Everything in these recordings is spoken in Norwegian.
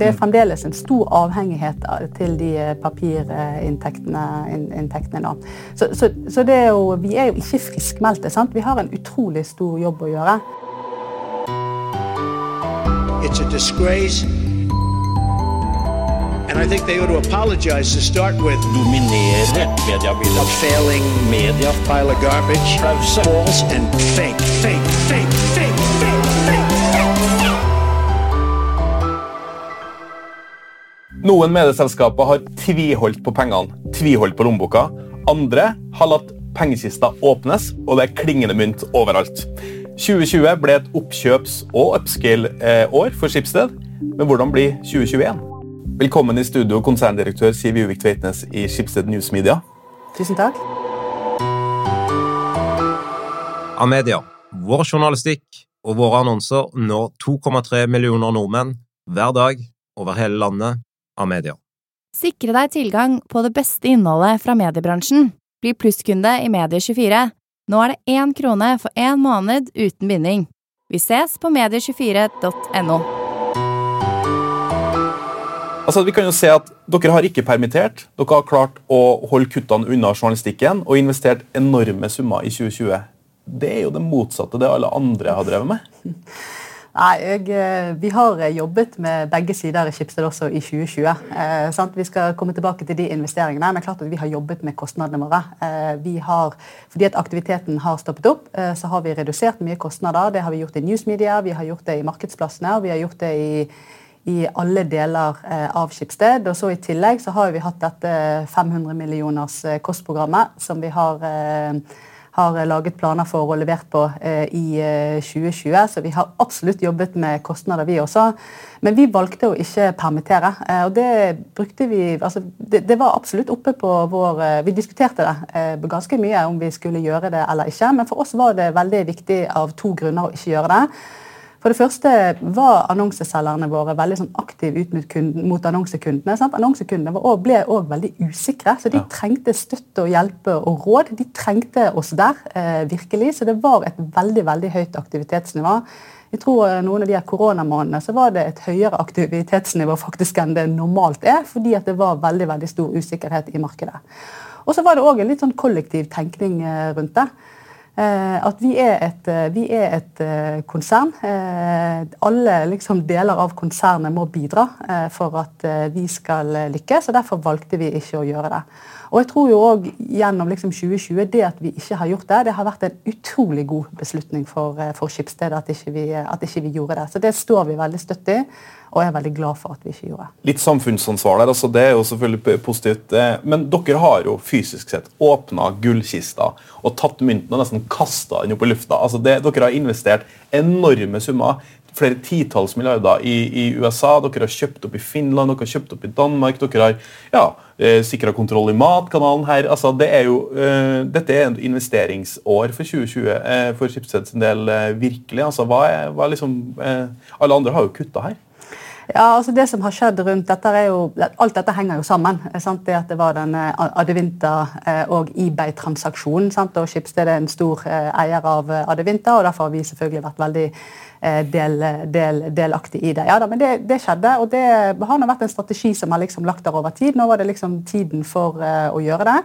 Det er fremdeles en stor avhengighet til de papirinntektene. inntektene Så, så, så er jo, vi er jo ikke friskmeldte. sant? Vi har en utrolig stor jobb å gjøre. It's a disgrace And I think they ought to apologize to start with. Dominere mediebildet. A failing media. Pile of garbage. False and fake, fake, fake, Noen medieselskaper har tviholdt på pengene, tviholdt på lommeboka. Andre har latt pengekista åpnes, og det er klingende mynt overalt. 2020 ble et oppkjøps- og upscale-år for Skipsted, men hvordan blir 2021? Velkommen i studio, konserndirektør Siv Juvik Tveitnes i Skipsted News Media. Tusen takk. Amedia, vår journalistikk og våre annonser når 2,3 millioner nordmenn hver dag over hele landet. Amedia. Sikre deg tilgang på det beste innholdet fra mediebransjen. Bli plusskunde i Medie24. Nå er det én krone for én måned uten binding. Vi ses på medie24.no. Altså, vi kan jo se at Dere har ikke permittert. Dere har klart å holde kuttene unna journalistikken og investert enorme summer i 2020. Det er jo det motsatte det alle andre har drevet med. Nei, jeg, eh, Vi har jobbet med begge sider i Schibsted også i 2020. Eh, vi skal komme tilbake til de investeringene, men klart at vi har jobbet med kostnadene våre. Eh, har, fordi at aktiviteten har stoppet opp, eh, så har vi redusert mye kostnader. Det har vi gjort i newsmedia, vi har gjort det i markedsplassene og vi har gjort det i i alle deler eh, av Skipsted. Og så I tillegg så har vi hatt dette 500 millioners eh, kostprogrammet som vi har, eh, har laget planer for og levert på i 2020. Så vi har absolutt jobbet med kostnader, vi også. Men vi valgte å ikke permittere. og Det brukte vi, altså det, det var absolutt oppe på vår Vi diskuterte det ganske mye om vi skulle gjøre det eller ikke. Men for oss var det veldig viktig av to grunner å ikke gjøre det. For det første var annonseselgerne våre veldig sånn aktive ut mot, kunden, mot annonsekundene. Sant? Annonsekundene også, ble òg veldig usikre, så de ja. trengte støtte og hjelpe og råd. De trengte oss der, eh, virkelig. Så det var et veldig veldig høyt aktivitetsnivå. Jeg tror eh, noen av de her koronamånedene så var det et høyere aktivitetsnivå faktisk enn det normalt er, fordi at det var veldig veldig stor usikkerhet i markedet. Og så var det òg en litt sånn kollektiv tenkning eh, rundt det. Eh, at vi er et, eh, vi er et eh, konsern. Alle liksom, deler av konsernet må bidra for at vi skal lykkes. og Derfor valgte vi ikke å gjøre det. Og jeg tror jo også Gjennom liksom 2020 det at vi ikke har gjort det, det har vært en utrolig god beslutning for, for Skipsstedet at, at ikke vi gjorde det. Så Det står vi veldig støtt i og jeg er veldig glad for at vi ikke gjorde det. Litt samfunnsansvar der, altså det er jo selvfølgelig positivt. Eh, men dere har jo fysisk sett åpna gullkista og tatt mynten og nesten kasta den opp i lufta. Altså det, dere har investert enorme summer. Flere titalls milliarder i, i, USA. Dere har kjøpt opp i Finland, dere har kjøpt opp i Danmark. Dere har ja, eh, sikra kontroll i matkanalen her. Altså, det er jo, uh, dette er et investeringsår for 2020 uh, for Schibsteds del. Uh, virkelig. Altså, hva er, hva er liksom, alle andre har jo kutta her. Ja, altså Det som har skjedd rundt dette er jo, Alt dette henger jo sammen. Sant? Det at det var den eh, Adevinta eh, og eBay-transaksjonen. og Schibsted er en stor eh, eier av Adevinta, og derfor har vi selvfølgelig vært veldig del, del, delaktig i det. Ja da, Men det, det, skjedde, og det har nå vært en strategi som har liksom lagt der over tid. Nå var det liksom tiden for å gjøre det.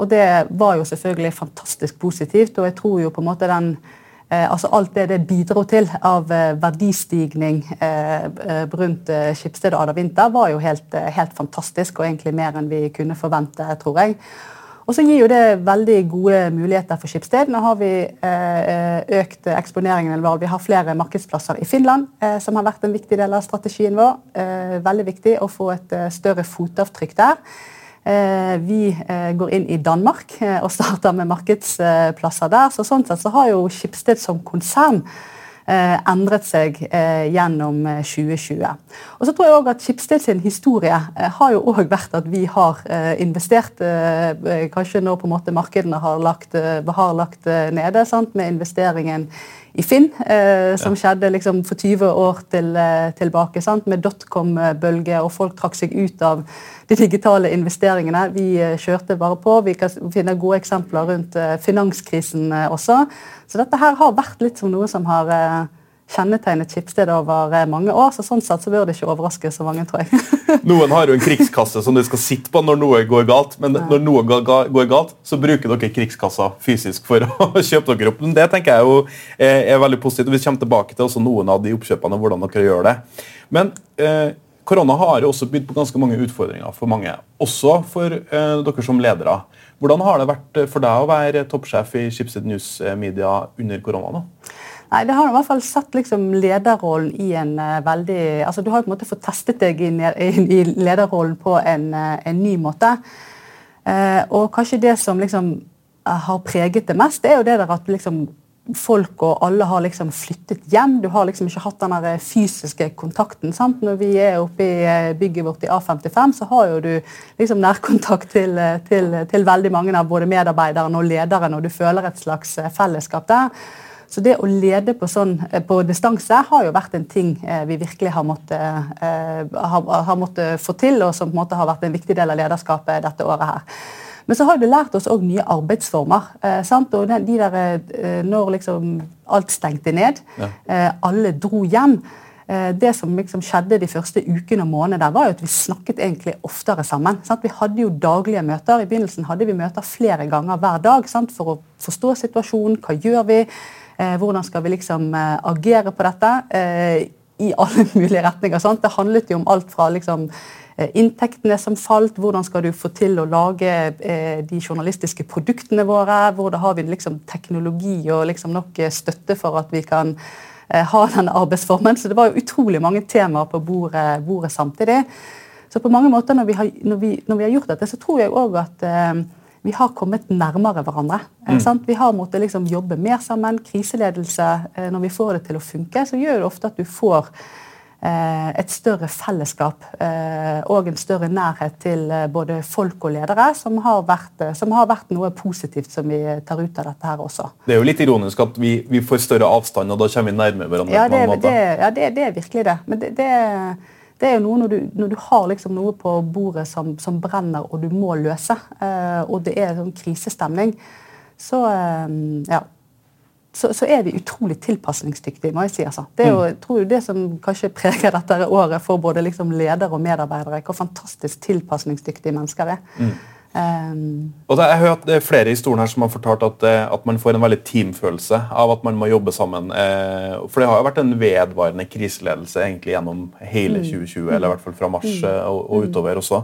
Og det var jo selvfølgelig fantastisk positivt, og jeg tror jo på en måte den Eh, altså Alt det det bidro til av eh, verdistigning eh, rundt Skipsted og Ada Winther, var jo helt, helt, fantastisk, og egentlig mer enn vi kunne forvente, tror jeg. Og så gir jo det veldig gode muligheter for Skipsted. Nå har vi økt eksponeringen vår. Vi har flere markedsplasser i Finland, som har vært en viktig del av strategien vår. Veldig viktig å få et større fotavtrykk der. Eh, vi eh, går inn i Danmark eh, og starter med markedsplasser der. så Sånn sett så har jo Skipsted som konsern endret seg gjennom 2020. Og så tror jeg også at Skipsted sin historie har jo òg vært at vi har investert Kanskje nå på en måte markedene har lagt, har lagt nede sant, med investeringen i Finn, eh, som ja. skjedde liksom for 20 år til, eh, tilbake. Sant? Med dotcom-bølge, og folk trakk seg ut av de digitale investeringene. Vi eh, kjørte bare på. Vi kan finne gode eksempler rundt eh, finanskrisen også. Så dette her har vært litt som noe som har kjennetegnet Skipsted over eh, mange år. så Sånn sett så bør det ikke overraske så mange, tror jeg. Noen har jo en krigskasse som du skal sitte på når noe går galt, men når noe går galt, så bruker dere krigskassa fysisk for å kjøpe dere opp. Men det tenker jeg jo er veldig positivt. og Vi kommer tilbake til også noen av de oppkjøpene og hvordan dere gjør det. Men eh, korona har jo også bydd på ganske mange utfordringer for mange, også for eh, dere som ledere. Hvordan har det vært for deg å være toppsjef i Schibsted News Media under korona? nå? Nei, Det har i hvert fall satt liksom lederrollen i en uh, veldig altså Du har på en måte fått testet deg i, i lederrollen på en, uh, en ny måte. Uh, og kanskje det som liksom har preget det mest, det er jo det der at liksom folk og alle har liksom flyttet hjem. Du har liksom ikke hatt den fysiske kontakten. sant? Når vi er oppe i bygget vårt i A55, så har jo du liksom nærkontakt til, til, til veldig mange av både medarbeiderne og lederen, og du føler et slags fellesskap der. Så det å lede på, sånn, eh, på distanse har jo vært en ting eh, vi virkelig har måttet, eh, har, har måttet få til, og som på en måte har vært en viktig del av lederskapet dette året. her. Men så har det lært oss òg nye arbeidsformer. Eh, og de der, Når liksom alt stengte ned, ja. alle dro hjem det som liksom skjedde de første ukene og månedene, var jo at vi snakket egentlig oftere sammen. Sant? Vi hadde jo daglige møter. I begynnelsen hadde vi møter flere ganger hver dag sant? for å forstå situasjonen. Hva gjør vi? Eh, hvordan skal vi liksom eh, agere på dette? Eh, I alle mulige retninger. Sant? Det handlet jo om alt fra liksom, inntektene som falt, hvordan skal du få til å lage de journalistiske produktene våre, hvor da har vi liksom teknologi og liksom nok støtte for at vi kan ha denne arbeidsformen. Så det var jo utrolig mange temaer på bordet, bordet samtidig. Så på mange måter når vi har, når vi, når vi har gjort dette, så tror jeg òg at vi har kommet nærmere hverandre. Eh, mm. Vi har måttet liksom jobbe mer sammen. Kriseledelse, eh, når vi får det til å funke, så gjør det ofte at du får eh, et større fellesskap og en større nærhet til både folk og ledere, som har, vært, som har vært noe positivt som vi tar ut av dette her også. Det er jo litt ironisk at vi, vi får større avstand, og da kommer vi nærmere hverandre. Ja, det, det, ja det, det, er virkelig det. Men det, det er jo noe når du, når du har liksom noe på bordet som, som, brenner, og du må løse, eh, og det er sånn krisestemning, så eh, ja. Så, så, er vi utrolig tilpasningsdyktige, må jeg si. Altså. Det er jo mm. jeg tror det som kanskje preger dette året for både liksom ledere og medarbeidere, hvor fantastisk tilpasningsdyktige mennesker er. Mm. Um, og det, jeg har hørt flere i stolen her som har fortalt at, eh, at, man får en veldig teamfølelse av at man må jobbe sammen. Eh, for det har jo vært en vedvarende kriseledelse egentlig gjennom hele 2020, mm. eller i hvert fall fra mars mm. Eh, og, og, utover også.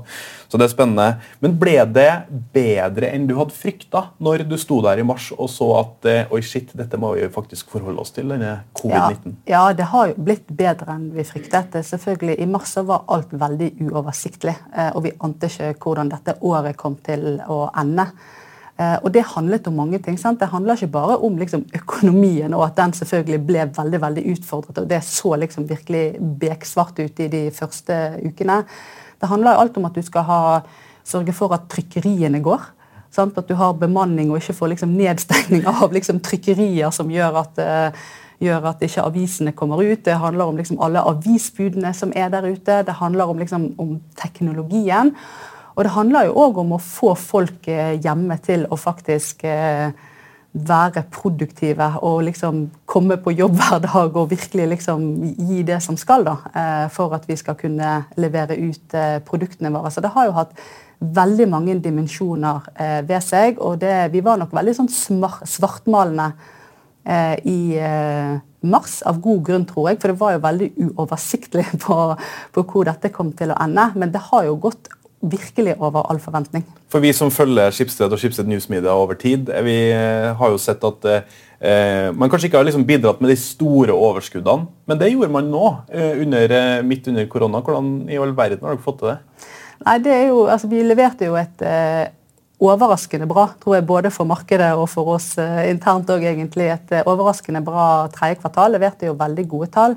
Så det er spennende. Men ble det bedre enn du hadde frykta når du sto der i mars og så at eh, oi shit, dette må vi faktisk forholde oss til, denne covid-19? Ja, ja, det har jo blitt bedre enn vi fryktet. Selvfølgelig, I mars så var alt veldig uoversiktlig, og vi ante ikke hvordan dette året kom til å ende. Eh, og Det handlet om mange ting. Sant? Det handler ikke bare om liksom, økonomien, og at den selvfølgelig ble veldig veldig utfordret. og Det så liksom virkelig beksvart ut i de første ukene. Det handler alt om at du skal ha, sørge for at trykkeriene går. Sant? At du har bemanning og ikke får liksom, nedstengning av liksom, trykkerier som gjør at, uh, gjør at ikke avisene kommer ut. Det handler om liksom, alle avisbudene som er der ute. Det handler om, liksom, om teknologien. Og det handler jo òg om å få folk eh, hjemme til å faktisk eh, være produktive og liksom komme på jobb hver dag og virkelig liksom gi det som skal, da, eh, for at vi skal kunne levere ut produktene våre. Så det har jo hatt veldig mange dimensjoner ved seg, og det, vi var nok veldig sånn svartmalende i mars, av god grunn, tror jeg. For det var jo veldig uoversiktlig på, på hvor dette kom til å ende. Men det har jo gått virkelig over all forventning. For Vi som følger Skipsted og Skipsted News Media over tid, vi eh, har jo sett at eh, man kanskje ikke har liksom bidratt med de store overskuddene, men det gjorde man nå, eh, under, eh, midt under korona. Hvordan i all verden har dere fått til det? Nei, det er jo, altså Vi leverte jo et eh, overraskende bra, tror jeg, både for markedet og for oss eh, internt òg, egentlig. Et overraskende bra tredje kvartal. Leverte jo veldig gode tall.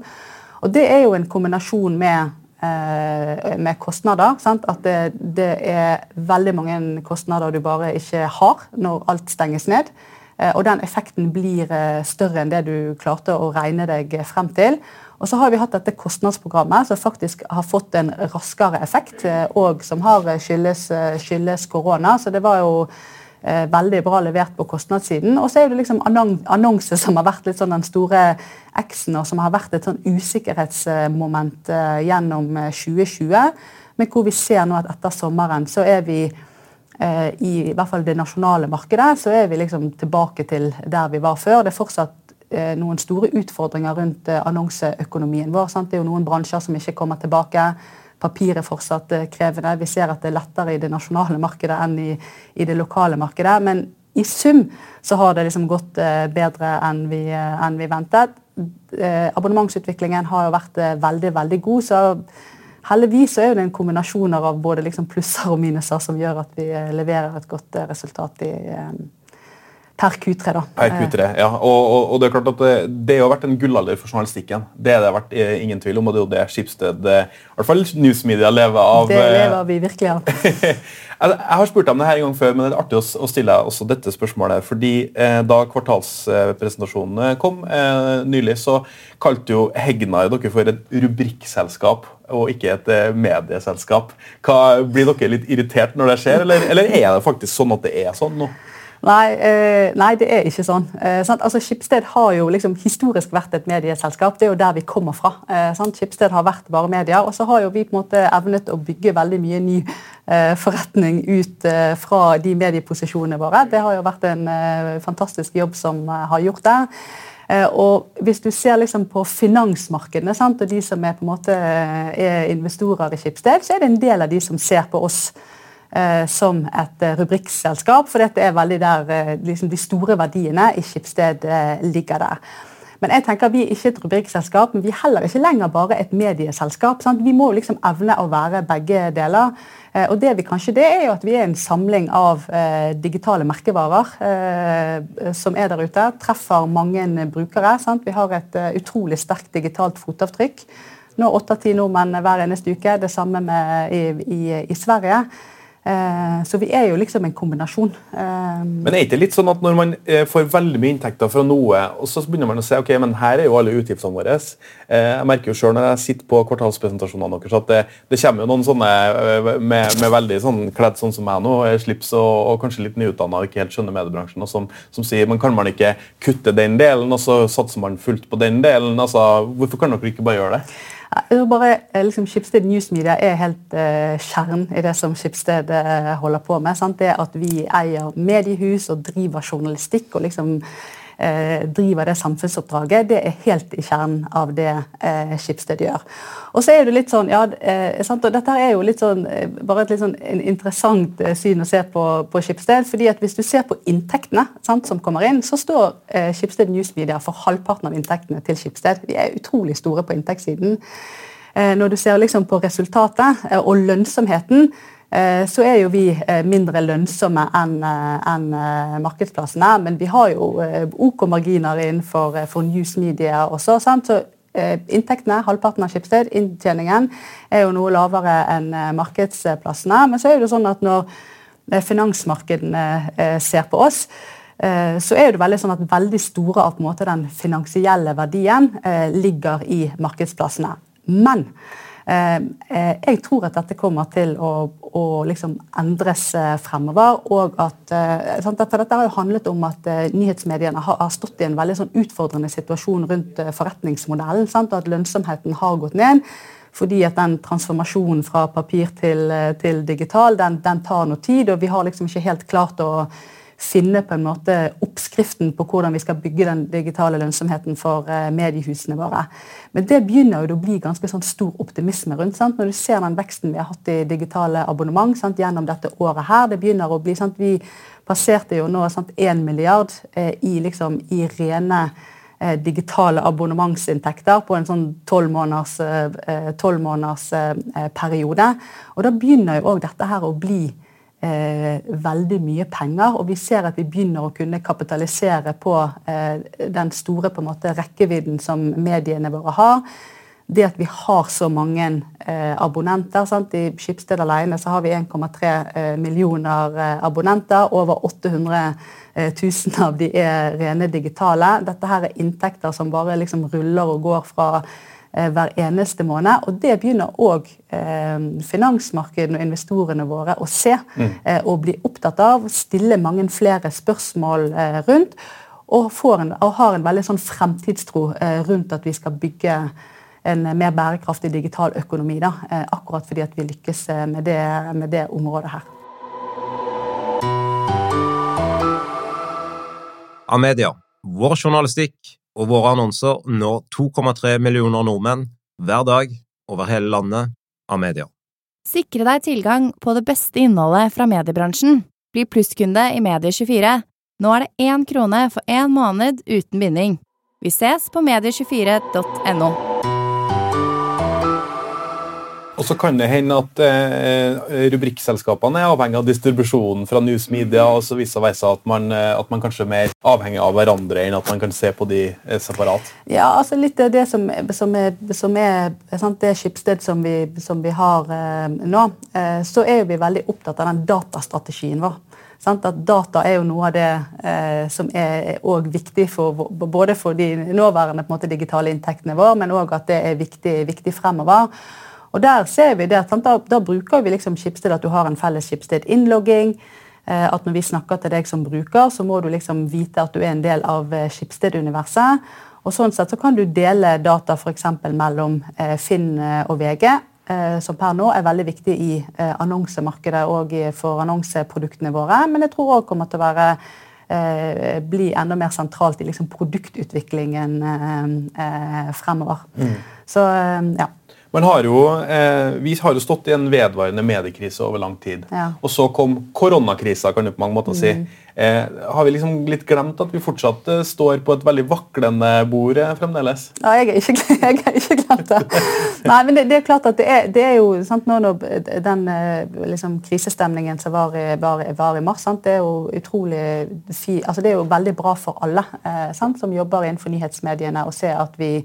Og det er jo en kombinasjon med Eh, med kostnader. Sant? At det, det, er veldig mange kostnader du bare ikke har når alt stenges ned. Eh, og den effekten blir eh, større enn det du klarte å regne deg frem til. Og så har vi hatt dette kostnadsprogrammet som faktisk har fått en raskere effekt, og som har skyldes, skyldes korona. Så det var jo eh, veldig bra levert på kostnadssiden. Og så er det liksom annonse som har vært litt sånn den store X-en, og som har vært et sånn usikkerhetsmoment eh, gjennom 2020. Eh, Men hvor vi ser nå at etter sommeren så er vi eh, i, i hvert fall det nasjonale markedet så er vi liksom tilbake til der vi var før. Det er fortsatt eh, noen store utfordringer rundt eh, annonseøkonomien vår. Sant? Det er jo noen bransjer som ikke kommer tilbake. Papir er fortsatt krevende. Vi ser at det er lettere i det nasjonale markedet enn i, i det lokale markedet. Men i sum så har det liksom gått bedre enn vi, enn vi ventet. Abonnementsutviklingen har jo vært veldig, veldig god. så Heldigvis er det en kombinasjon av både liksom plusser og minuser som gjør at vi leverer et godt resultat i, per Q3. da. Per Q3, ja. Og, og, og, Det er klart at det, det har vært en gullalder for journalistikken. Det har det vært ingen tvil om, og det er jo det Skipsted, i hvert fall newsmedia, lever av. Det lever vi virkelig av. jeg, har spurt deg om det her en gang før, men det er artig å, stille deg også dette spørsmålet. fordi eh, Da kvartalspresentasjonen kom eh, nylig, så kalte jo Hegnar dere for et rubrikkselskap og ikke et eh, medieselskap. Hva, blir dere litt irritert når det skjer, eller, eller er det faktisk sånn at det er sånn nå? Nei, eh, nei, det er ikke sånn. Eh, altså, Skipsted har jo liksom historisk vært et medieselskap. Det er jo der vi kommer fra. Eh, Skipsted har vært bare media. Og så har jo vi på en måte evnet å bygge veldig mye ny eh, forretning ut eh, fra de medieposisjonene våre. Det har jo vært en eh, fantastisk jobb som har gjort det. Og Hvis du ser liksom på finansmarkedene sant, og de som er på en måte er investorer i Skipsted, så er det en del av de som ser på oss som et eh, rubrikkselskap. For dette er veldig der eh, liksom de store verdiene i Skipsted eh, ligger der. Men jeg tenker vi er ikke et rubrikkselskap, men vi er heller ikke lenger bare et medieselskap. Sant? Vi må liksom evne å være begge deler. Eh, og det vi kanskje det er jo at vi er en samling av eh, digitale merkevarer eh, som er der ute. Treffer mange brukere. Sant? Vi har et utrolig sterkt digitalt fotavtrykk. Nå åtte av ti nordmenn hver eneste uke. Det samme med, i, i, i Sverige. Eh, så vi er jo liksom en kombinasjon. Eh, men er det ikke litt sånn at når man eh, får veldig mye inntekter fra noe, og så begynner man å se ok, men her er jo alle utgiftene våre. Jeg merker jo selv når jeg sitter på kvartalspresentasjonene deres at det, det kommer jo noen sånne med, med veldig sånn kledd sånn som meg nå, slips og, og kanskje litt nyutdanna og ikke helt skjønner mediebransjen, og som, som, sier men kan man ikke kutte den delen, og så satser man fullt på den delen? altså Hvorfor kan dere ikke bare gjøre det? Bare, eh, liksom, Skipsted News Media er helt eh, kjernen i det som Skipsted eh, holder på med. Sant? Det at vi eier mediehus og driver journalistikk og liksom driver det samfunnsoppdraget, det er helt i kjernen av det uh, Skipsted gjør. Og så er det litt sånn, ja, sant? og Dette er jo litt sånn, bare et litt sånn interessant syn å se på, på Skipsted. fordi at Hvis du ser på inntektene sant, som kommer inn, så står Skipsted News Media for halvparten av inntektene til Skipsted. De er utrolig store på inntektssiden. Eh, når du ser liksom på resultatet eh, og lønnsomheten, eh, så er jo vi mindre lønnsomme enn en markedsplassene. Men vi har jo OK marginer innenfor for news media også. Sant? Så Inntektene, halvparten av Schibsted, inntjeningen, er jo noe lavere enn markedsplassene. Men så er det sånn at når finansmarkedene ser på oss, så er det veldig sånn at veldig store av den finansielle verdien ligger i markedsplassene. Men eh, eh, jeg tror at dette kommer til å, å liksom endres eh, fremover. og at, sant, dette, dette har jo handlet om at eh, nyhetsmediene har, har, stått i en veldig sånn utfordrende situasjon rundt eh, forretningsmodellen. Sant? og At lønnsomheten har gått ned. Fordi at den transformasjonen fra papir til, til digital den, den tar noe tid. og Vi har liksom ikke helt klart å finne på en måte oppskriften på hvordan vi skal bygge den digitale lønnsomheten for eh, mediehusene våre. Men det begynner jo å bli ganske sånn stor optimisme rundt. Sant? Når du ser den veksten vi har hatt i digitale abonnement sant? gjennom dette året her, det begynner å bli sant? Vi passerte jo nå 1 milliard eh, i, liksom, i rene eh, digitale abonnementsinntekter på en sånn tolv måneders, eh, måneders periode. Og da begynner jo òg dette her å bli eh, veldig mye penger. Og vi ser at vi begynner å kunne kapitalisere på eh, den store på en måte, rekkevidden som mediene våre har. Det at vi har så mange eh, abonnenter. Sant? I Skipsted alene så har vi 1,3 eh, millioner eh, abonnenter. Over 800 000 av de er rene digitale. Dette her er inntekter som bare liksom ruller og går fra eh, hver eneste måned. Og det begynner òg eh, finansmarkedene og investorene våre å se eh, og bli opptatt av. Stille mange flere spørsmål eh, rundt. Og, en, og, har en veldig sånn fremtidstro eh, rundt at vi skal bygge en mer bærekraftig digital økonomi. Da, eh, akkurat fordi at vi lykkes med det, med det området her. Amedia, vår journalistikk og våre annonser når 2,3 millioner nordmenn hver dag over hele landet av media. Sikre deg tilgang på det beste innholdet fra mediebransjen. Bli plusskunde i Medie24. Nå er det én krone for én måned uten binding. Vi ses på medie24.no. Og så kan det hende at eh, rubrikkselskapene er avhengig av distribusjonen fra News Media, og så viser det seg at man, eh, at man kanskje er mer avhengig av hverandre enn at man kan se på de eh, separat? Ja, altså litt av det som, som er, som er sant, det skipssted som vi, som vi har eh, nå, eh, så er vi veldig opptatt av den datastrategien vår. Sant? At data er jo noe av det eh, som er viktig for, både for de nåværende måte, digitale inntektene våre, men òg at det er viktig, viktig fremover. Og der ser vi det, da, da, bruker vi liksom Schibsted at du har en felles Schibsted-innlogging. Eh, at når vi snakker til deg som bruker, så må du liksom vite at du er en del av eh, Schibsted-universet. Og sånn sett så kan du dele data f.eks. mellom eh, Finn og VG, som per nå er veldig viktig i annonsemarkedet og for annonseproduktene våre. Men jeg tror òg kommer til å være bli enda mer sentralt i liksom produktutviklingen fremover. Mm. Så ja. Har jo, eh, vi har jo stått i en vedvarende mediekrise over lang tid. Ja. Og så kom koronakrisa, kan du på mange måter si. Mm. Eh, har vi liksom litt glemt at vi fortsatt eh, står på et veldig vaklende bord eh, fremdeles? Ja, jeg har ikke, jeg har ikke glemt det. Nei, men det, det, er klart at det er, det er jo sant, nå når Den eh, liksom, krisestemningen som var i, var, var i mars, sant, det er jo utrolig fi, altså Det er jo veldig bra for alle eh, sant, som jobber innenfor nyhetsmediene, å se at vi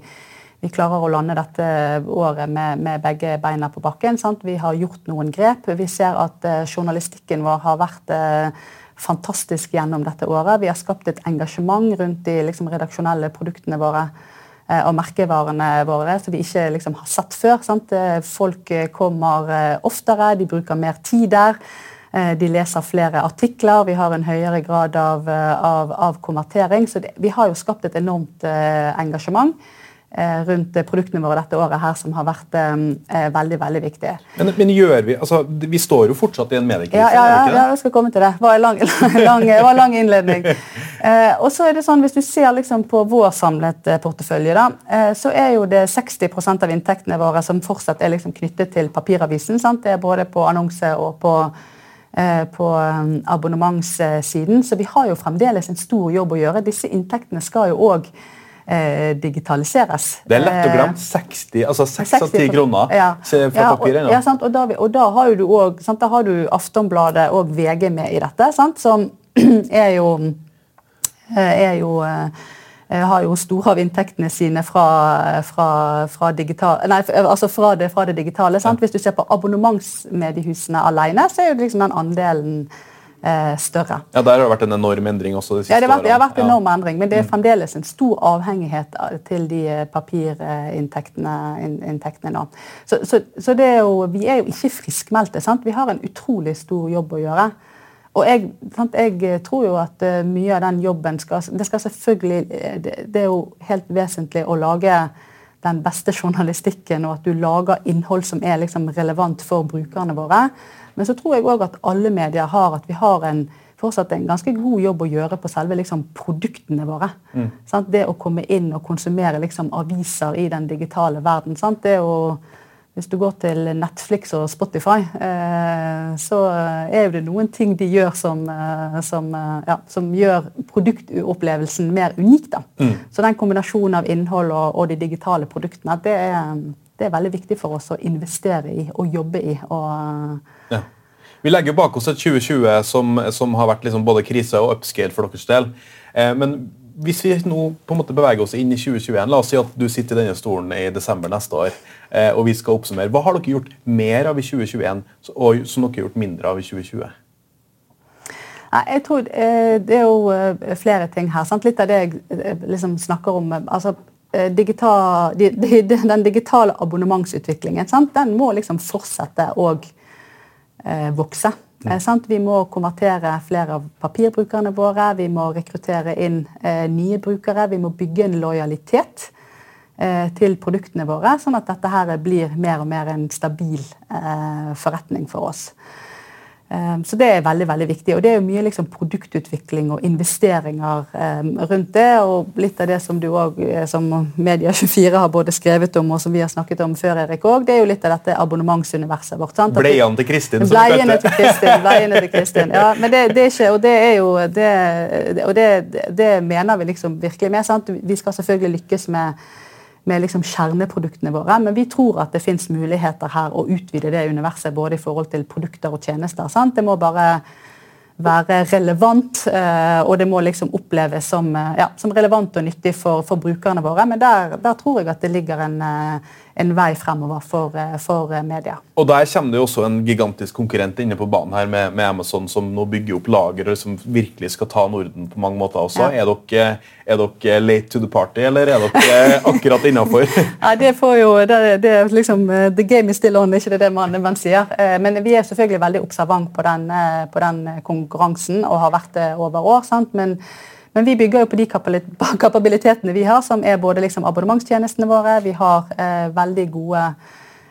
vi klarer å lande dette året med, med begge beina på bakken. Sant? Vi har gjort noen grep. Vi ser at uh, journalistikken vår har vært uh, fantastisk gjennom dette året. Vi har skapt et engasjement rundt de liksom, redaksjonelle produktene våre uh, og merkevarene våre som vi ikke liksom, har sett før. Sant? Folk kommer oftere, de bruker mer tid der. De leser flere artikler, vi har en høyere grad av, av, av konvertering. Så det, vi har jo skapt et enormt engasjement. Eh, rundt produktene våre dette året her som har vært eh, veldig veldig viktige. Men, men, gjør vi altså, Vi står jo fortsatt i en mediekrise? Ja, ja, ja, ja, jeg skal komme til det. Det var en lang, lang, var lang innledning. Eh, og så er det sånn, Hvis du ser liksom på vår samlet eh, portefølje, da, eh, så er jo det 60 av inntektene våre som fortsatt er liksom knyttet til papiravisen. Sant? Det er både på annonse og på eh, på abonnementssiden. Så vi har jo fremdeles en stor jobb å gjøre. Disse inntektene skal jo òg eh, digitaliseres. Det er lett å glemme. 60, altså 6 av 10 kroner ja. fra ja, papir Ja, sant? og, da, og da har du òg Da har du Aftonbladet og VG med i dette, sant? som er jo, eh, er jo eh, har jo store av inntektene sine fra, fra, fra, digital, nei, altså fra, det, fra det, digitale. Sant? Hvis du ser på abonnementsmediehusene alene, så er jo liksom den andelen eh, større. Ja, Der har det vært en enorm endring også de siste ja, det har vært, det har vært en enorm ja. endring, men det er mm. fremdeles en stor avhengighet til de eh, papirinntektene in, nå. Så, så, så er jo, vi er jo ikke friskmeldte. sant? Vi har en utrolig stor jobb å gjøre. Og jeg, sant, jeg, tror jo at mye av den jobben skal Det skal selvfølgelig eh, det, det, er jo helt vesentlig å lage den beste journalistikken, og at du lager innhold som er liksom relevant for brukerne våre. Men så tror jeg òg at alle medier har at vi har en, fortsatt en ganske god jobb å gjøre på selve liksom, produktene våre. Mm. Det å komme inn og konsumere liksom, aviser i den digitale verden. Sant? Det å hvis du går til Netflix og Spotify, eh, så er det noen ting de gjør som, eh, som, eh, ja, som gjør produktopplevelsen mer unik. Mm. Så den kombinasjonen av innhold og, og de digitale produktene, det er, det er, veldig viktig for oss å investere i og jobbe i. og ja. Vi legger bak oss et 2020 som, som har vært liksom både krise og upscale for deres del. Men hvis vi nå på en måte beveger oss inn i 2021, la oss si at du sitter i denne stolen i desember neste år, eh, og vi skal oppsummere. Hva har dere gjort mer av i 2021 og som dere har gjort mindre av i 2020? Nei, jeg tror eh, Det er jo eh, flere ting her. Sant? Litt av det jeg eh, liksom snakker om altså digital, den digitale abonnementsutviklingen sant? den må liksom fortsette å vokse. Mm. Vi må konvertere flere av papirbrukerne våre, vi må rekruttere inn eh, nye brukere. Vi må bygge en lojalitet eh, til produktene våre, sånn at dette her blir mer og mer en stabil eh, forretning for oss. Ehm, så det er veldig veldig viktig. Og det er jo mye liksom, produktutvikling og investeringer um, rundt det. Og litt av det som du også, eh, som Media24 har både skrevet om og som vi har snakket om før, Erik også, det er jo litt av dette abonnementsuniverset vårt. sant? Bleiene til Kristin, som Bleiene kalte det. Bleiene til Kristin. Ja, men det, det, er ikke Og det er jo det, Og det, det mener vi liksom virkelig med. sant? Vi skal selvfølgelig lykkes med med liksom kjerneproduktene våre. Men vi tror at det fins muligheter her å utvide det universet både i forhold til produkter og tjenester. Sant? Det må bare være relevant, eh, og det må liksom oppleves som, eh, ja, som relevant og nyttig for, for brukerne våre. Men der, der, tror jeg at det ligger en, eh, en vei fremover for, for, media. Og Der kommer det jo også en gigantisk konkurrent inne på banen her med, med Amazon, som nå bygger opp lagre som virkelig skal ta Norden på mange måter også. Ja. Er, dere, er, dere, late to the party, eller er dere akkurat innafor? ja, det får jo, det, det er liksom, The game is still on, ikke det det man, man sier. Men vi er selvfølgelig veldig observant på den, på den konkurransen konkurransen og har vært det over år. Sant? Men, men vi bygger jo på de kapabilitetene vi har, som er både liksom abonnementstjenestene våre. Vi har eh, veldig gode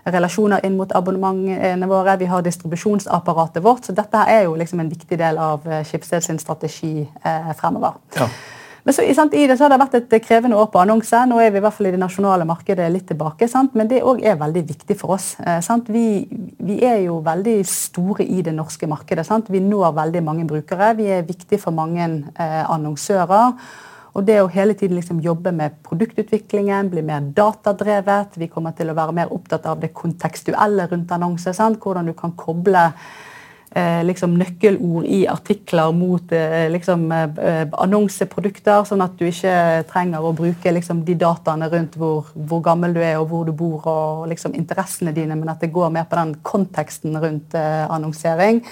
relasjoner inn mot abonnementene våre. Vi har distribusjonsapparatet vårt. Så dette er jo liksom en viktig del av Skipsted sin strategi eh, fremover. Ja. Men så, sant, I det så har det vært et krevende år på annonse. Nå er vi i hvert fall i det nasjonale markedet litt tilbake. Sant? Men det òg er veldig viktig for oss. Eh, vi, vi, er jo veldig store i det norske markedet. Sant? Vi når veldig mange brukere. Vi er viktige for mange eh, annonsører. Og det å hele tiden liksom jobbe med produktutviklingen, bli mer datadrevet. Vi kommer til å være mer opptatt av det kontekstuelle rundt annonser. Hvordan du kan koble Eh, liksom nøkkelord i artikler mot eh, liksom, eh, annonseprodukter, sånn at du ikke trenger å bruke liksom, de dataene rundt hvor, hvor, gammel du er og hvor du bor og liksom, interessene dine, men at det går mer på den konteksten rundt annonsering.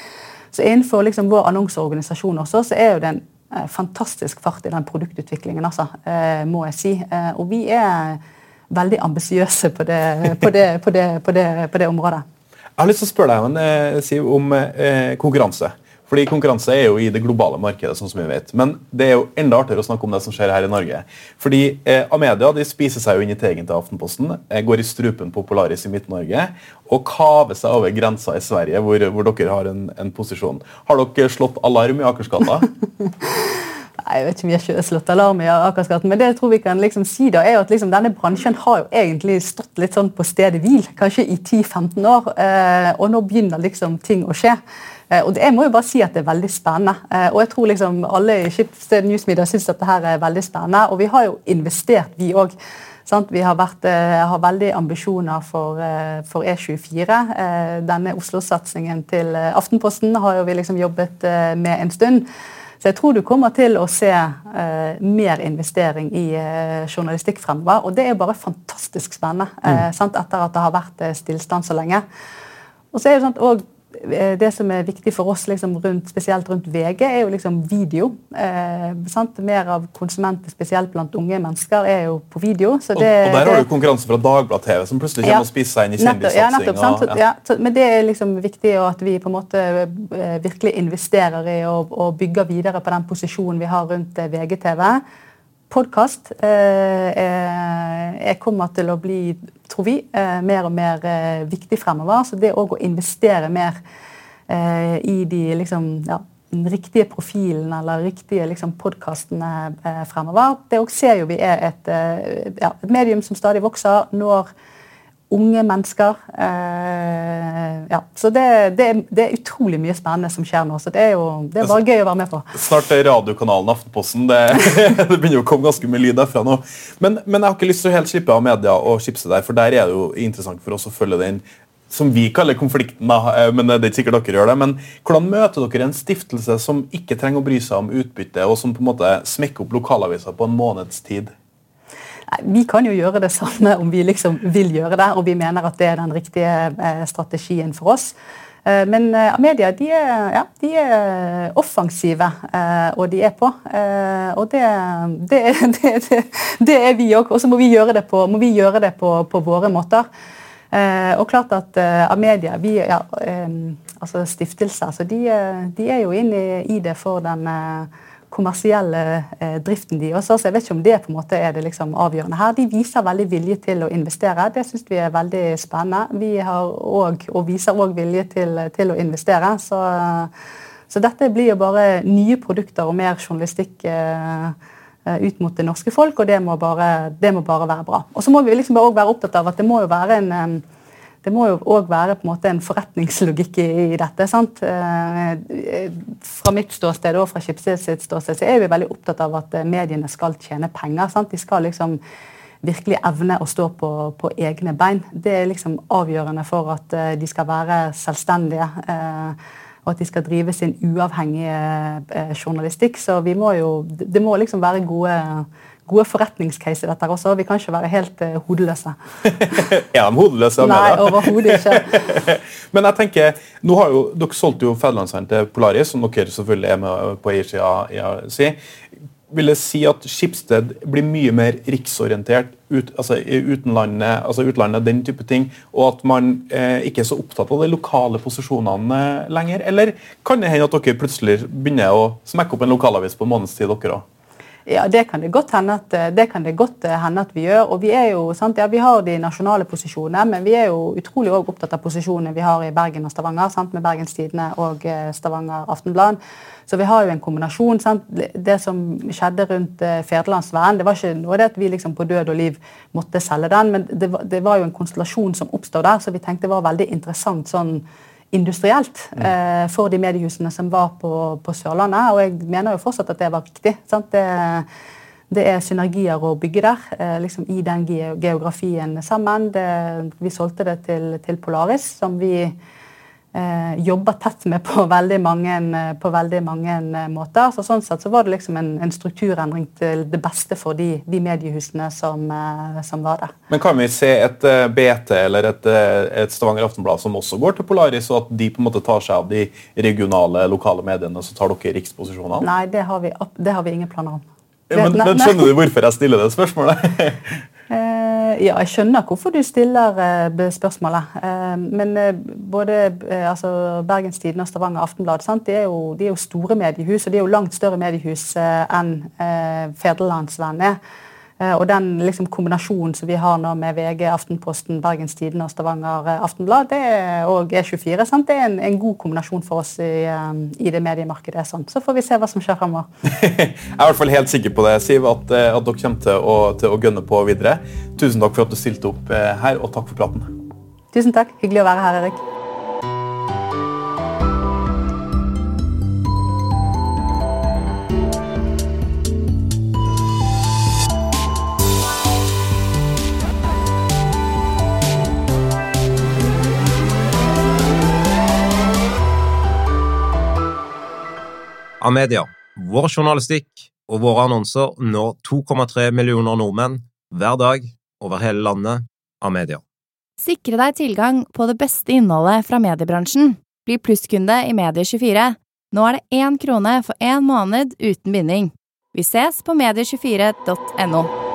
Så Innenfor liksom, vår annonseorganisasjon også, så er jo det en fantastisk fart i den produktutviklingen, altså, må jeg si. og vi er veldig ambisiøse på, på, på, på det området. Jeg har lyst til å spørre deg eh, Siv, om eh, konkurranse. Fordi Konkurranse er jo i det globale markedet, sånn som vi vet. Men det er jo enda artigere å snakke om det som skjer her i Norge. Fordi eh, Amedia de spiser seg jo inn i tegen til Aftenposten, eh, går i strupen på Polaris i Midt-Norge og kaver seg over grensa i Sverige, hvor, hvor dere har en, en, posisjon. Har dere slått alarm i Akersgata? Nei, jeg vet ikke om vi har slått alarm i Akersgaten, men det jeg tror vi kan liksom si da, er at liksom denne bransjen har jo egentlig stått litt sånn på stedet hvil, kanskje i 10-15 år, eh, og nå begynner liksom ting å skje. Eh, og det, jeg må jo bare si at det er veldig spennende. Eh, og jeg tror liksom alle i Schibsted Newsmedia syns at det her er veldig spennende. Og vi har jo investert, vi òg. Vi har, vært, har, veldig ambisjoner for, for E24. Eh, denne Oslo-satsingen til Aftenposten har jo vi liksom jobbet med en stund. Så jeg tror du kommer til å se eh, mer investering i eh, journalistikk fremover. Og det er bare fantastisk spennende eh, mm. etter at det har vært stillstand så lenge. Og så er det sånn at Eh, det som er viktig for oss, liksom rundt, spesielt rundt VG, er jo liksom video. Eh, Mer av konsumenter, spesielt blant unge mennesker, er jo på video. Det, og, og, der har du konkurranse fra Dagbladet TV, som plutselig kommer ja, og spiser seg inn i kjendissatsing. Ja, ja. men det er liksom viktig at vi på en måte eh, virkelig investerer i og, og bygger videre på den posisjonen vi har rundt eh, VGTV podkast eh, kommer til å bli, tror vi, eh, mer og mer eh, viktig fremover. Så det òg å investere mer eh, i de liksom, ja, riktige profilen eller riktige liksom, podkastene eh, fremover, det òg ser jo vi er et, eh, ja, et medium som stadig vokser. når unge mennesker. Eh, ja. Så det, det, det, er utrolig mye spennende som skjer nå. så Det er jo det er bare gøy å være med på. Snart er radiokanalen Aftenposten. Det, det, begynner å komme ganske mye lyd derfra nå. Men, men, jeg har ikke lyst til å helt slippe av media og chipse der, for der er det jo interessant for oss å følge den som vi kaller konflikten, da, eh, men det er ikke sikkert dere gjør det. Men hvordan møter dere en stiftelse som ikke trenger å bry seg om utbytte, og som på en måte smekker opp lokalaviser på en måneds tid? Vi kan jo gjøre det samme om vi liksom vil gjøre det, og vi mener at det er den riktige eh, strategien for oss. Eh, men Amedia de er, ja, de er offensive, og de er på. Og det, det, det, det er vi òg. Og så må vi gjøre det på, vi gjøre det på, på våre måter. Og klart at Amedia, vi, ja, altså stiftelser, så de, de, er jo inne i det for den kommersielle eh, driften de også. Så jeg vet ikke om det på en måte er det liksom avgjørende her. De viser veldig vilje til å investere. Det syns vi er veldig spennende. Vi har også, og viser òg vilje til, til, å investere. Så, så, dette blir jo bare nye produkter og mer journalistikk eh, ut mot det norske folk, og det må bare, det må bare være bra. Og så må vi liksom også være opptatt av at det må jo være en det må jo òg være på en måte en forretningslogikk i, i dette. sant? Eh, fra mitt ståsted og fra Schibsted sitt ståsted så er vi veldig opptatt av at eh, mediene skal tjene penger. sant? De skal liksom virkelig evne å stå på, på egne bein. Det er liksom avgjørende for at uh, de skal være selvstendige. Og at de skal drive sin uavhengige journalistikk. Så vi må jo Det må liksom være gode gode forretningscase i dette også. Vi kan ikke være helt uh, hodeløse. er de hodeløse? Nei, overhodet ikke. Men jeg tenker, nå har jo, Dere solgte jo Fedlandshand til Polaris, som dere selvfølgelig er med på eiersida si. Vil det si at Skipsted blir mye mer riksorientert ut, altså utenlandet, altså utlandet, den type ting, og at man eh, ikke er så opptatt av de lokale posisjonene lenger? Eller kan det hende at dere plutselig begynner å smekke opp en lokalavis på en måneds tid, dere òg? Ja, Det kan det godt hende at, det kan det godt eh, hende at vi gjør. og Vi er jo, sant, ja, vi har de nasjonale posisjonene, men vi er jo utrolig opptatt av posisjonene vi har i Bergen og Stavanger, sant, med Bergens Tidende og eh, Stavanger Aftenblad. Så vi har jo en kombinasjon. Sant? Det som skjedde rundt eh, Federlandsvennen, det var ikke noe det at vi liksom på død og liv måtte selge den, men det det var jo en konstellasjon som oppstod der, så vi tenkte det var veldig interessant sånn industrielt eh, for de mediehusene som var på, på, Sørlandet. Og jeg mener jo fortsatt at det var riktig. Det, det, er synergier å bygge der, eh, liksom i den geografien sammen. Det, vi solgte det til, til Polaris, som vi jobber tett med på veldig mange, eh, på veldig mange eh, måter. Så sånn sett så var det liksom en, en strukturendring til det beste for de, de mediehusene som, eh, som, var der. Men kan vi se et BT eller et, et Stavanger Aftenblad som også går til Polaris, og at de på en måte tar seg av de regionale, lokale mediene, så tar dere riksposisjonene? Nei, det har vi, det har vi ingen planer om. Men, men, skjønner du hvorfor jeg stiller det spørsmålet? Eh, ja, jeg skjønner hvorfor du stiller eh, spørsmålet. Eh, men både altså Bergens Tidende og Stavanger Aftenblad de er, jo, de er, jo, store mediehus, og de er jo langt større mediehus enn Federlandsvennen er. Eh, og den liksom, kombinasjonen som vi har nå med VG, Aftenposten, Bergens Tidende og Stavanger eh, Aftenblad det er, og G24, sant? det er en, en, god kombinasjon for oss i, um, i det mediemarkedet. Sant? Så får vi se hva som skjer fremover. jeg er i hvert fall helt sikker på det, Siv, at, at dere kommer til å, til å gønne på videre. Tusen takk for at du stilte opp her, og takk for praten. Tusen takk. Hyggelig å være her, Erik. Amedia. Vår journalistikk og våre annonser når 2,3 millioner nordmenn hver dag over hele landet. av media. Sikre deg tilgang på det beste innholdet fra mediebransjen. Bli plusskunde i Medie24. Nå er det én krone for én måned uten binding. Vi ses på medie24.no.